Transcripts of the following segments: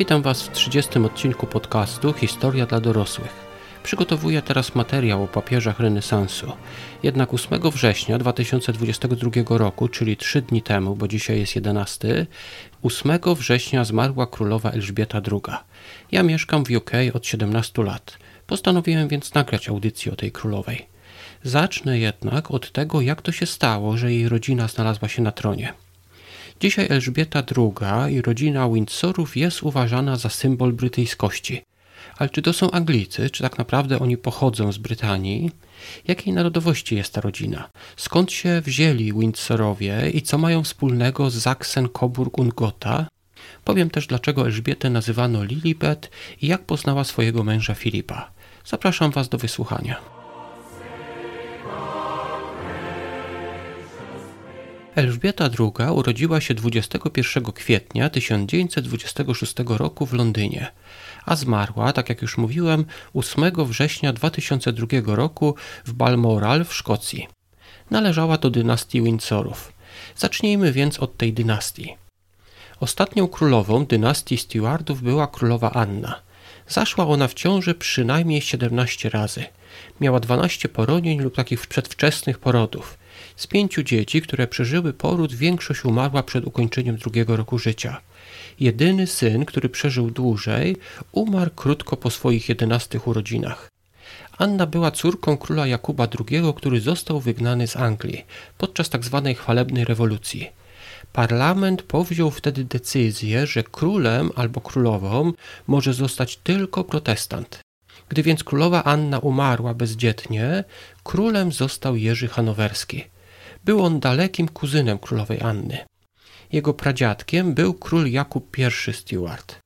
Witam Was w 30 odcinku podcastu Historia dla dorosłych. Przygotowuję teraz materiał o papieżach renesansu. Jednak 8 września 2022 roku, czyli 3 dni temu, bo dzisiaj jest 11, 8 września zmarła królowa Elżbieta II. Ja mieszkam w UK od 17 lat. Postanowiłem więc nagrać audycję o tej królowej. Zacznę jednak od tego, jak to się stało, że jej rodzina znalazła się na tronie. Dzisiaj Elżbieta II i rodzina Windsorów jest uważana za symbol brytyjskości. Ale czy to są Anglicy, czy tak naprawdę oni pochodzą z Brytanii? Jakiej narodowości jest ta rodzina? Skąd się wzięli Windsorowie i co mają wspólnego z Sachsen, Coburg und Gotha? Powiem też, dlaczego Elżbietę nazywano Lilibet i jak poznała swojego męża Filipa. Zapraszam Was do wysłuchania. Elżbieta II urodziła się 21 kwietnia 1926 roku w Londynie, a zmarła, tak jak już mówiłem, 8 września 2002 roku w Balmoral w Szkocji. Należała do dynastii Windsorów. Zacznijmy więc od tej dynastii. Ostatnią królową dynastii Stewardów była królowa Anna. Zaszła ona w ciąży przynajmniej 17 razy. Miała 12 poronień lub takich przedwczesnych porodów. Z pięciu dzieci, które przeżyły poród, większość umarła przed ukończeniem drugiego roku życia. Jedyny syn, który przeżył dłużej, umarł krótko po swoich jedenastych urodzinach. Anna była córką króla Jakuba II, który został wygnany z Anglii podczas tzw. Tak chwalebnej rewolucji. Parlament powziął wtedy decyzję, że królem albo królową może zostać tylko protestant. Gdy więc królowa Anna umarła bezdzietnie, królem został Jerzy Hanowerski. Był on dalekim kuzynem królowej Anny. Jego pradziadkiem był król Jakub I Stuart.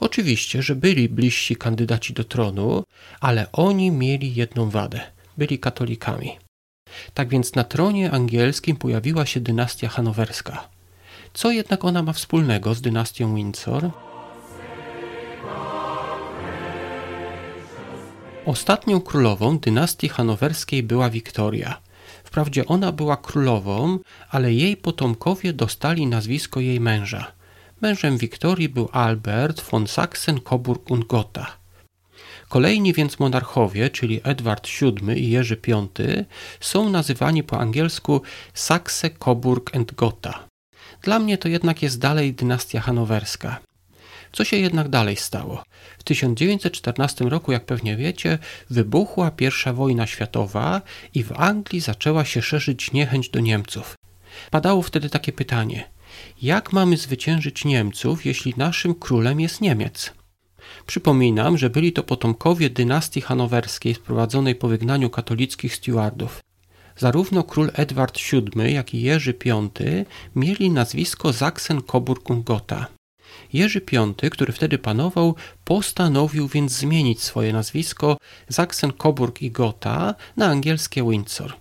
Oczywiście, że byli bliżsi kandydaci do tronu, ale oni mieli jedną wadę byli katolikami. Tak więc na tronie angielskim pojawiła się dynastia hanowerska. Co jednak ona ma wspólnego z dynastią Windsor? Ostatnią królową dynastii hanowerskiej była Wiktoria. Wprawdzie ona była królową, ale jej potomkowie dostali nazwisko jej męża. Mężem Wiktorii był Albert von Sachsen-Coburg und Gotha. Kolejni więc monarchowie, czyli Edward VII i Jerzy V, są nazywani po angielsku Saxe, Coburg and Gotha. Dla mnie to jednak jest dalej dynastia hanowerska. Co się jednak dalej stało? W 1914 roku, jak pewnie wiecie, wybuchła I wojna światowa i w Anglii zaczęła się szerzyć niechęć do Niemców. Padało wtedy takie pytanie: jak mamy zwyciężyć Niemców, jeśli naszym królem jest Niemiec? Przypominam, że byli to potomkowie dynastii hanowerskiej sprowadzonej po wygnaniu katolickich stewardów. Zarówno król Edward VII, jak i Jerzy V mieli nazwisko Sachsen-Coburg-Gotha. Jerzy V, który wtedy panował, postanowił więc zmienić swoje nazwisko Sachsen-Coburg i Gotha na angielskie Windsor.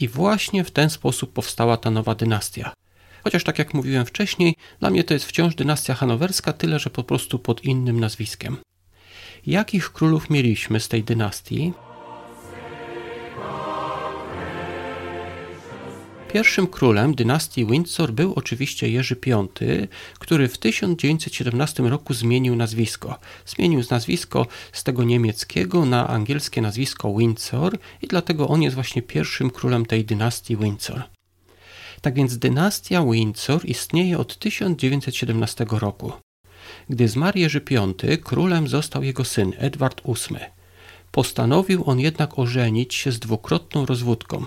I właśnie w ten sposób powstała ta nowa dynastia. Chociaż tak jak mówiłem wcześniej, dla mnie to jest wciąż dynastia hanowerska, tyle że po prostu pod innym nazwiskiem. Jakich królów mieliśmy z tej dynastii? Pierwszym królem dynastii Windsor był oczywiście Jerzy V, który w 1917 roku zmienił nazwisko. Zmienił nazwisko z tego niemieckiego na angielskie nazwisko Windsor i dlatego on jest właśnie pierwszym królem tej dynastii Windsor. Tak więc dynastia Windsor istnieje od 1917 roku. Gdy zmarł Jerzy V, królem został jego syn Edward VIII. Postanowił on jednak ożenić się z dwukrotną rozwódką.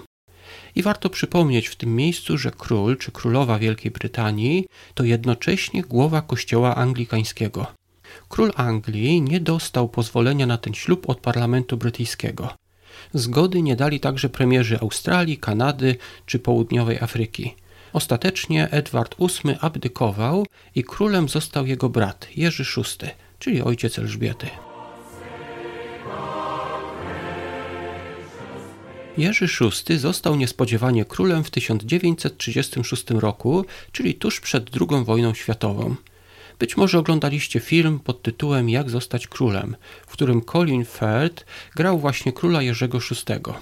I warto przypomnieć w tym miejscu, że król czy królowa Wielkiej Brytanii to jednocześnie głowa kościoła anglikańskiego. Król Anglii nie dostał pozwolenia na ten ślub od parlamentu brytyjskiego. Zgody nie dali także premierzy Australii, Kanady czy Południowej Afryki. Ostatecznie Edward VIII abdykował i królem został jego brat Jerzy VI, czyli ojciec Elżbiety. Jerzy VI został niespodziewanie królem w 1936 roku, czyli tuż przed II wojną światową. Być może oglądaliście film pod tytułem Jak zostać królem, w którym Colin Firth grał właśnie króla Jerzego VI.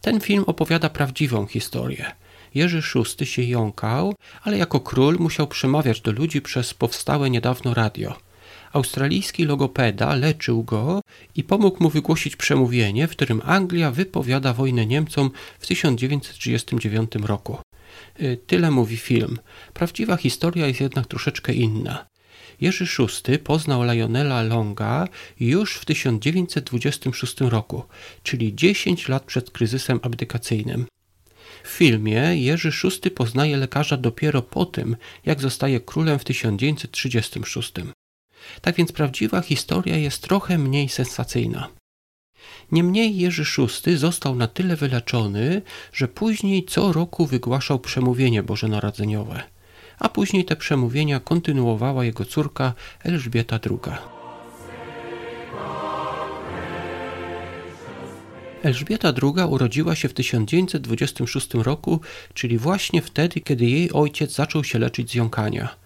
Ten film opowiada prawdziwą historię. Jerzy VI się jąkał, ale jako król musiał przemawiać do ludzi przez powstałe niedawno radio. Australijski logopeda leczył go i pomógł mu wygłosić przemówienie, w którym Anglia wypowiada wojnę Niemcom w 1939 roku. Y, tyle mówi film. Prawdziwa historia jest jednak troszeczkę inna. Jerzy VI poznał Lionela Longa już w 1926 roku, czyli 10 lat przed kryzysem abdykacyjnym. W filmie Jerzy VI poznaje lekarza dopiero po tym, jak zostaje królem w 1936. Tak więc prawdziwa historia jest trochę mniej sensacyjna. Niemniej Jerzy VI został na tyle wyleczony, że później co roku wygłaszał przemówienie bożonarodzeniowe, a później te przemówienia kontynuowała jego córka Elżbieta II. Elżbieta II urodziła się w 1926 roku, czyli właśnie wtedy, kiedy jej ojciec zaczął się leczyć z jąkania.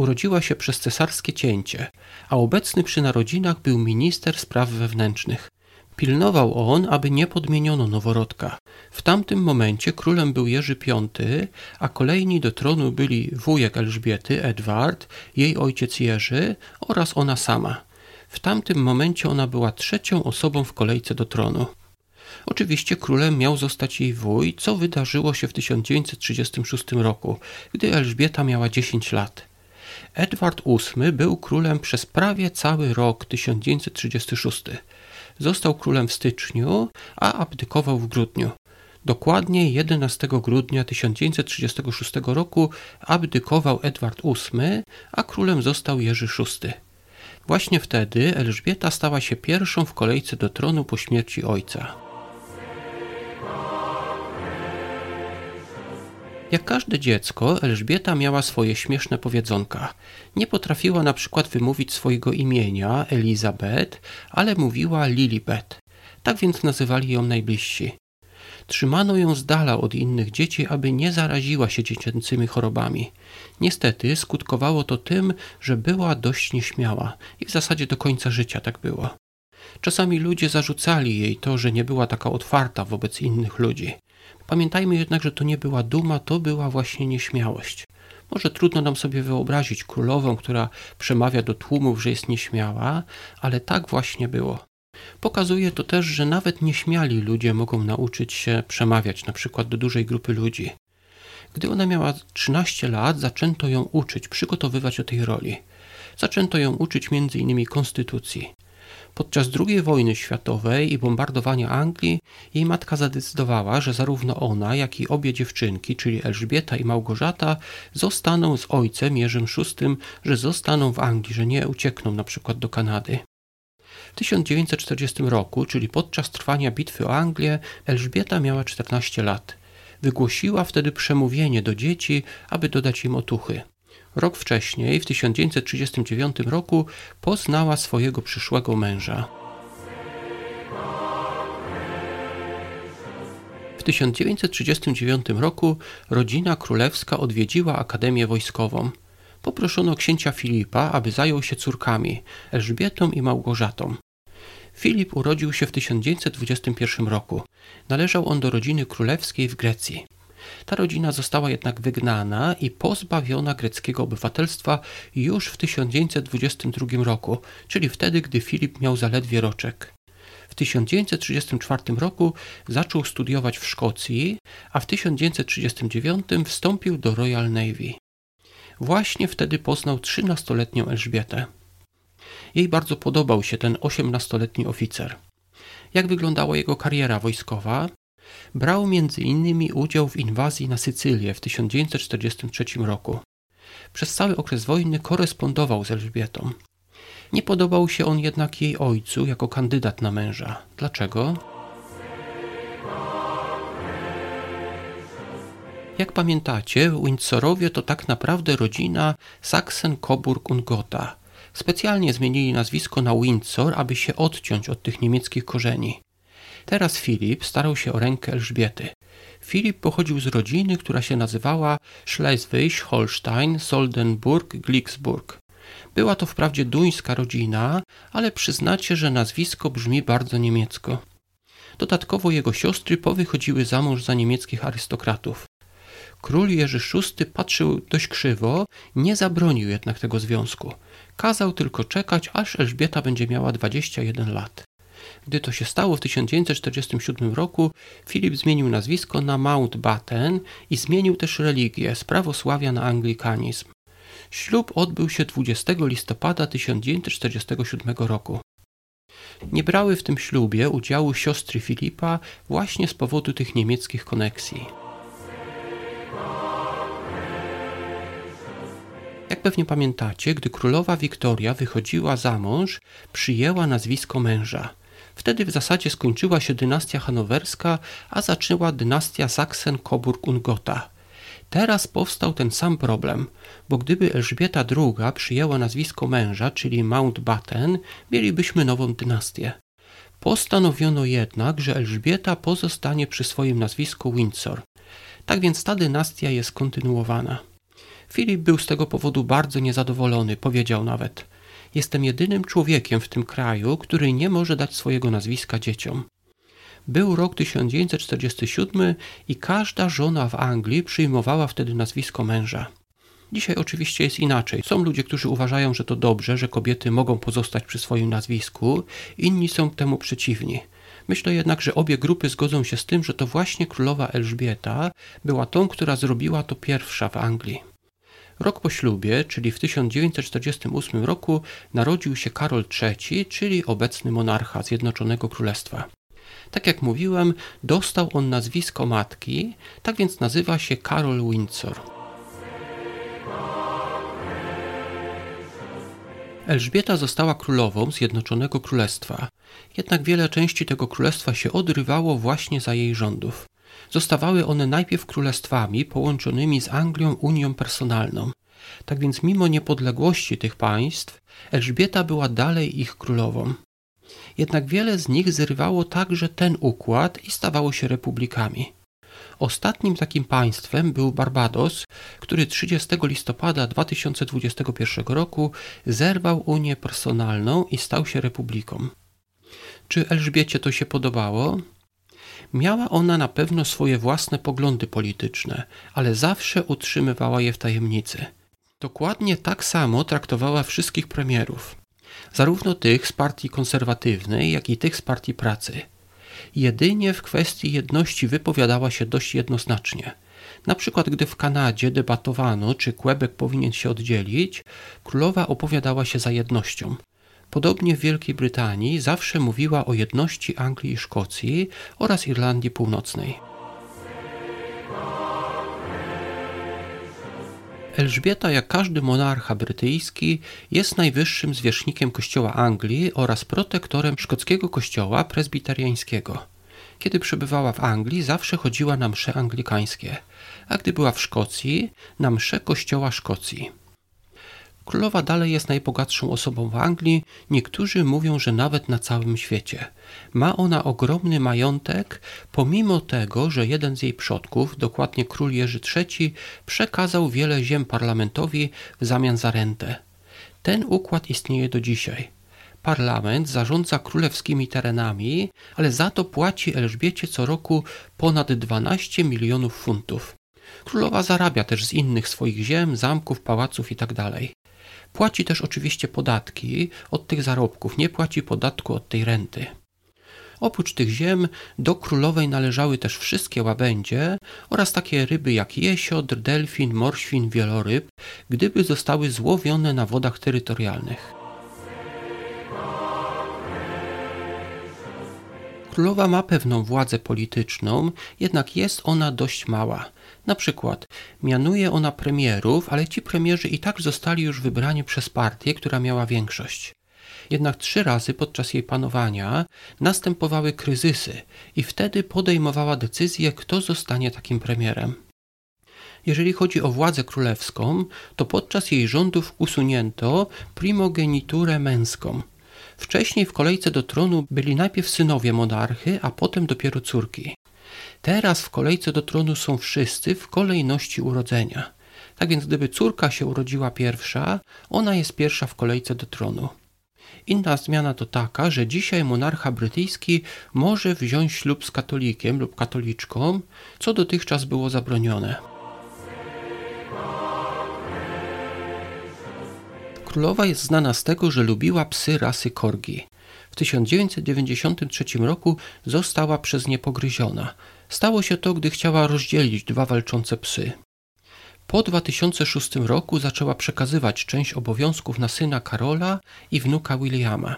Urodziła się przez cesarskie cięcie, a obecny przy narodzinach był minister spraw wewnętrznych. Pilnował on, aby nie podmieniono noworodka. W tamtym momencie królem był Jerzy V, a kolejni do tronu byli wujek Elżbiety, Edward, jej ojciec Jerzy oraz ona sama. W tamtym momencie ona była trzecią osobą w kolejce do tronu. Oczywiście królem miał zostać jej wuj, co wydarzyło się w 1936 roku, gdy Elżbieta miała 10 lat. Edward VIII był królem przez prawie cały rok 1936. Został królem w styczniu, a abdykował w grudniu. Dokładnie 11 grudnia 1936 roku abdykował Edward VIII, a królem został Jerzy VI. Właśnie wtedy Elżbieta stała się pierwszą w kolejce do tronu po śmierci ojca. Jak każde dziecko, Elżbieta miała swoje śmieszne powiedzonka. Nie potrafiła na przykład wymówić swojego imienia Elizabeth, ale mówiła Lilibet. Tak więc nazywali ją najbliżsi. Trzymano ją z dala od innych dzieci, aby nie zaraziła się dziecięcymi chorobami. Niestety skutkowało to tym, że była dość nieśmiała i w zasadzie do końca życia tak było. Czasami ludzie zarzucali jej to, że nie była taka otwarta wobec innych ludzi. Pamiętajmy jednak, że to nie była duma, to była właśnie nieśmiałość. Może trudno nam sobie wyobrazić królową, która przemawia do tłumów, że jest nieśmiała, ale tak właśnie było. Pokazuje to też, że nawet nieśmiali ludzie mogą nauczyć się przemawiać, na przykład do dużej grupy ludzi. Gdy ona miała 13 lat, zaczęto ją uczyć, przygotowywać do tej roli. Zaczęto ją uczyć innymi konstytucji. Podczas II wojny światowej i bombardowania Anglii jej matka zadecydowała, że zarówno ona, jak i obie dziewczynki, czyli Elżbieta i Małgorzata, zostaną z ojcem Jerzym VI, że zostaną w Anglii, że nie uciekną na przykład do Kanady. W 1940 roku, czyli podczas trwania bitwy o Anglię, Elżbieta miała 14 lat. Wygłosiła wtedy przemówienie do dzieci, aby dodać im otuchy. Rok wcześniej, w 1939 roku, poznała swojego przyszłego męża. W 1939 roku rodzina królewska odwiedziła Akademię Wojskową. Poproszono księcia Filipa, aby zajął się córkami Elżbietą i Małgorzatą. Filip urodził się w 1921 roku. Należał on do rodziny królewskiej w Grecji. Ta rodzina została jednak wygnana i pozbawiona greckiego obywatelstwa już w 1922 roku, czyli wtedy, gdy Filip miał zaledwie roczek. W 1934 roku zaczął studiować w Szkocji, a w 1939 wstąpił do Royal Navy. Właśnie wtedy poznał 13-letnią Elżbietę. Jej bardzo podobał się ten 18-letni oficer. Jak wyglądała jego kariera wojskowa? Brał m.in. udział w inwazji na Sycylię w 1943 roku. Przez cały okres wojny korespondował z Elżbietą. Nie podobał się on jednak jej ojcu jako kandydat na męża. Dlaczego? Jak pamiętacie, Windsorowie to tak naprawdę rodzina Sachsen-Coburg-Ungotha. Specjalnie zmienili nazwisko na Windsor, aby się odciąć od tych niemieckich korzeni. Teraz Filip starał się o rękę Elżbiety. Filip pochodził z rodziny, która się nazywała Schleswig-Holstein-Soldenburg-Glicksburg. Była to wprawdzie duńska rodzina, ale przyznacie, że nazwisko brzmi bardzo niemiecko. Dodatkowo jego siostry powychodziły za mąż za niemieckich arystokratów. Król Jerzy VI patrzył dość krzywo, nie zabronił jednak tego związku. Kazał tylko czekać, aż Elżbieta będzie miała 21 lat. Gdy to się stało w 1947 roku, Filip zmienił nazwisko na Mountbatten i zmienił też religię z prawosławia na anglikanizm. Ślub odbył się 20 listopada 1947 roku. Nie brały w tym ślubie udziału siostry Filipa właśnie z powodu tych niemieckich koneksji. Jak pewnie pamiętacie, gdy królowa Wiktoria wychodziła za mąż, przyjęła nazwisko męża. Wtedy w zasadzie skończyła się dynastia hanowerska, a zaczęła dynastia Sachsen-Coburg-Ungotha. Teraz powstał ten sam problem, bo gdyby Elżbieta II przyjęła nazwisko męża, czyli Mountbatten, mielibyśmy nową dynastię. Postanowiono jednak, że Elżbieta pozostanie przy swoim nazwisku Windsor. Tak więc ta dynastia jest kontynuowana. Filip był z tego powodu bardzo niezadowolony, powiedział nawet: Jestem jedynym człowiekiem w tym kraju, który nie może dać swojego nazwiska dzieciom. Był rok 1947 i każda żona w Anglii przyjmowała wtedy nazwisko męża. Dzisiaj oczywiście jest inaczej. Są ludzie, którzy uważają, że to dobrze, że kobiety mogą pozostać przy swoim nazwisku, inni są temu przeciwni. Myślę jednak, że obie grupy zgodzą się z tym, że to właśnie królowa Elżbieta była tą, która zrobiła to pierwsza w Anglii. Rok po ślubie, czyli w 1948 roku, narodził się Karol III, czyli obecny monarcha Zjednoczonego Królestwa. Tak jak mówiłem, dostał on nazwisko matki, tak więc nazywa się Karol Windsor. Elżbieta została królową Zjednoczonego Królestwa, jednak wiele części tego królestwa się odrywało właśnie za jej rządów. Zostawały one najpierw królestwami połączonymi z Anglią Unią Personalną. Tak więc mimo niepodległości tych państw, Elżbieta była dalej ich królową. Jednak wiele z nich zrywało także ten układ i stawało się republikami. Ostatnim takim państwem był Barbados, który 30 listopada 2021 roku zerwał Unię personalną i stał się republiką. Czy Elżbiecie to się podobało? Miała ona na pewno swoje własne poglądy polityczne, ale zawsze utrzymywała je w tajemnicy. Dokładnie tak samo traktowała wszystkich premierów zarówno tych z partii konserwatywnej, jak i tych z partii pracy. Jedynie w kwestii jedności wypowiadała się dość jednoznacznie. Na przykład, gdy w Kanadzie debatowano, czy Quebec powinien się oddzielić, królowa opowiadała się za jednością. Podobnie w Wielkiej Brytanii zawsze mówiła o jedności Anglii i Szkocji oraz Irlandii Północnej. Elżbieta, jak każdy monarcha brytyjski, jest najwyższym zwierzchnikiem kościoła Anglii oraz protektorem szkockiego kościoła prezbiteriańskiego. Kiedy przebywała w Anglii, zawsze chodziła na msze anglikańskie, a gdy była w Szkocji, na msze kościoła Szkocji. Królowa dalej jest najbogatszą osobą w Anglii, niektórzy mówią, że nawet na całym świecie. Ma ona ogromny majątek, pomimo tego, że jeden z jej przodków, dokładnie król Jerzy III, przekazał wiele ziem parlamentowi w zamian za rentę. Ten układ istnieje do dzisiaj. Parlament zarządza królewskimi terenami, ale za to płaci Elżbiecie co roku ponad 12 milionów funtów. Królowa zarabia też z innych swoich ziem, zamków, pałaców itd. Płaci też oczywiście podatki od tych zarobków, nie płaci podatku od tej renty. Oprócz tych ziem do królowej należały też wszystkie łabędzie oraz takie ryby jak jesiodr, delfin, morświn, wieloryb, gdyby zostały złowione na wodach terytorialnych. Królowa ma pewną władzę polityczną, jednak jest ona dość mała. Na przykład mianuje ona premierów, ale ci premierzy i tak zostali już wybrani przez partię, która miała większość. Jednak trzy razy podczas jej panowania następowały kryzysy i wtedy podejmowała decyzję, kto zostanie takim premierem. Jeżeli chodzi o władzę królewską, to podczas jej rządów usunięto primogeniturę męską. Wcześniej w kolejce do tronu byli najpierw synowie monarchy, a potem dopiero córki. Teraz w kolejce do tronu są wszyscy w kolejności urodzenia. Tak więc gdyby córka się urodziła pierwsza, ona jest pierwsza w kolejce do tronu. Inna zmiana to taka, że dzisiaj monarcha brytyjski może wziąć ślub z katolikiem lub katoliczką, co dotychczas było zabronione. Królowa jest znana z tego, że lubiła psy rasy korgi. W 1993 roku została przez nie pogryziona. Stało się to, gdy chciała rozdzielić dwa walczące psy. Po 2006 roku zaczęła przekazywać część obowiązków na syna Karola i wnuka Williama.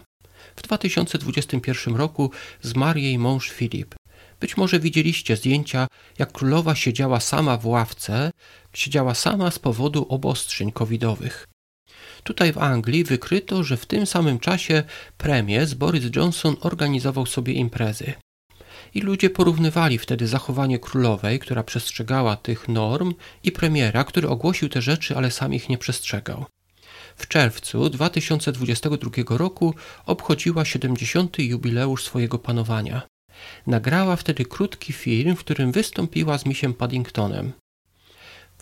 W 2021 roku zmarł jej mąż Filip. Być może widzieliście zdjęcia, jak królowa siedziała sama w ławce, siedziała sama z powodu obostrzeń covidowych. Tutaj w Anglii wykryto, że w tym samym czasie premier Boris Johnson organizował sobie imprezy. I ludzie porównywali wtedy zachowanie królowej, która przestrzegała tych norm, i premiera, który ogłosił te rzeczy, ale sam ich nie przestrzegał. W czerwcu 2022 roku obchodziła 70. jubileusz swojego panowania. Nagrała wtedy krótki film, w którym wystąpiła z misiem Paddingtonem.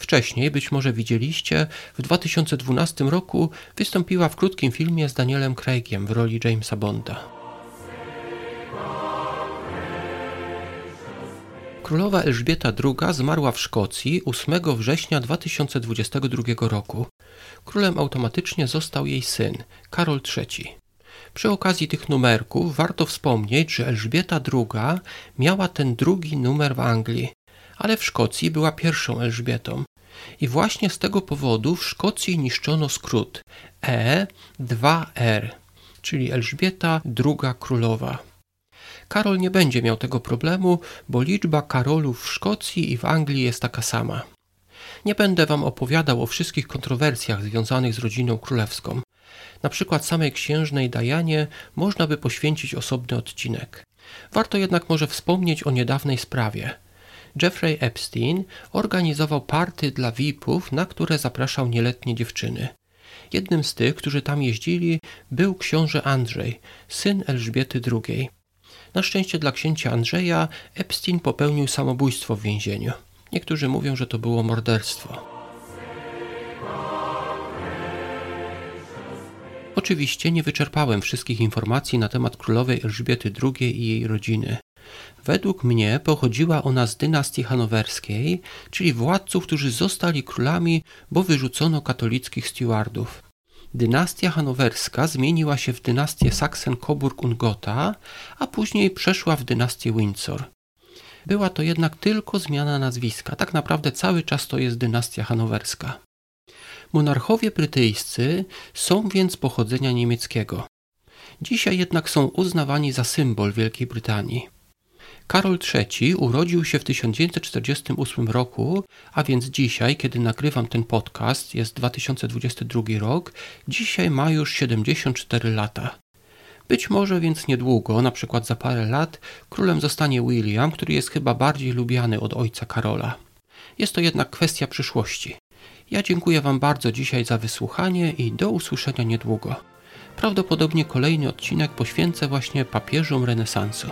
Wcześniej, być może widzieliście, w 2012 roku wystąpiła w krótkim filmie z Danielem Craigiem w roli Jamesa Bonda. Królowa Elżbieta II zmarła w Szkocji 8 września 2022 roku. Królem automatycznie został jej syn, Karol III. Przy okazji tych numerków warto wspomnieć, że Elżbieta II miała ten drugi numer w Anglii, ale w Szkocji była pierwszą Elżbietą. I właśnie z tego powodu w Szkocji niszczono skrót E2R, czyli Elżbieta II Królowa. Karol nie będzie miał tego problemu, bo liczba Karolów w Szkocji i w Anglii jest taka sama. Nie będę Wam opowiadał o wszystkich kontrowersjach związanych z rodziną królewską. Na przykład samej księżnej Dajanie można by poświęcić osobny odcinek. Warto jednak może wspomnieć o niedawnej sprawie. Jeffrey Epstein organizował party dla VIP-ów, na które zapraszał nieletnie dziewczyny. Jednym z tych, którzy tam jeździli, był książę Andrzej, syn Elżbiety II. Na szczęście dla księcia Andrzeja Epstein popełnił samobójstwo w więzieniu. Niektórzy mówią, że to było morderstwo. Oczywiście nie wyczerpałem wszystkich informacji na temat królowej Elżbiety II i jej rodziny. Według mnie pochodziła ona z dynastii hanowerskiej, czyli władców, którzy zostali królami, bo wyrzucono katolickich stewardów. Dynastia hanowerska zmieniła się w dynastię Sachsen-Coburg-Ungotha, a później przeszła w dynastię Windsor. Była to jednak tylko zmiana nazwiska, tak naprawdę cały czas to jest dynastia hanowerska. Monarchowie brytyjscy są więc pochodzenia niemieckiego. Dzisiaj jednak są uznawani za symbol Wielkiej Brytanii. Karol III urodził się w 1948 roku, a więc dzisiaj, kiedy nagrywam ten podcast, jest 2022 rok, dzisiaj ma już 74 lata. Być może więc niedługo, na przykład za parę lat, królem zostanie William, który jest chyba bardziej lubiany od ojca Karola. Jest to jednak kwestia przyszłości. Ja dziękuję Wam bardzo dzisiaj za wysłuchanie i do usłyszenia niedługo. Prawdopodobnie kolejny odcinek poświęcę właśnie papieżom renesansu.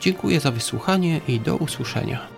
Dziękuję za wysłuchanie i do usłyszenia.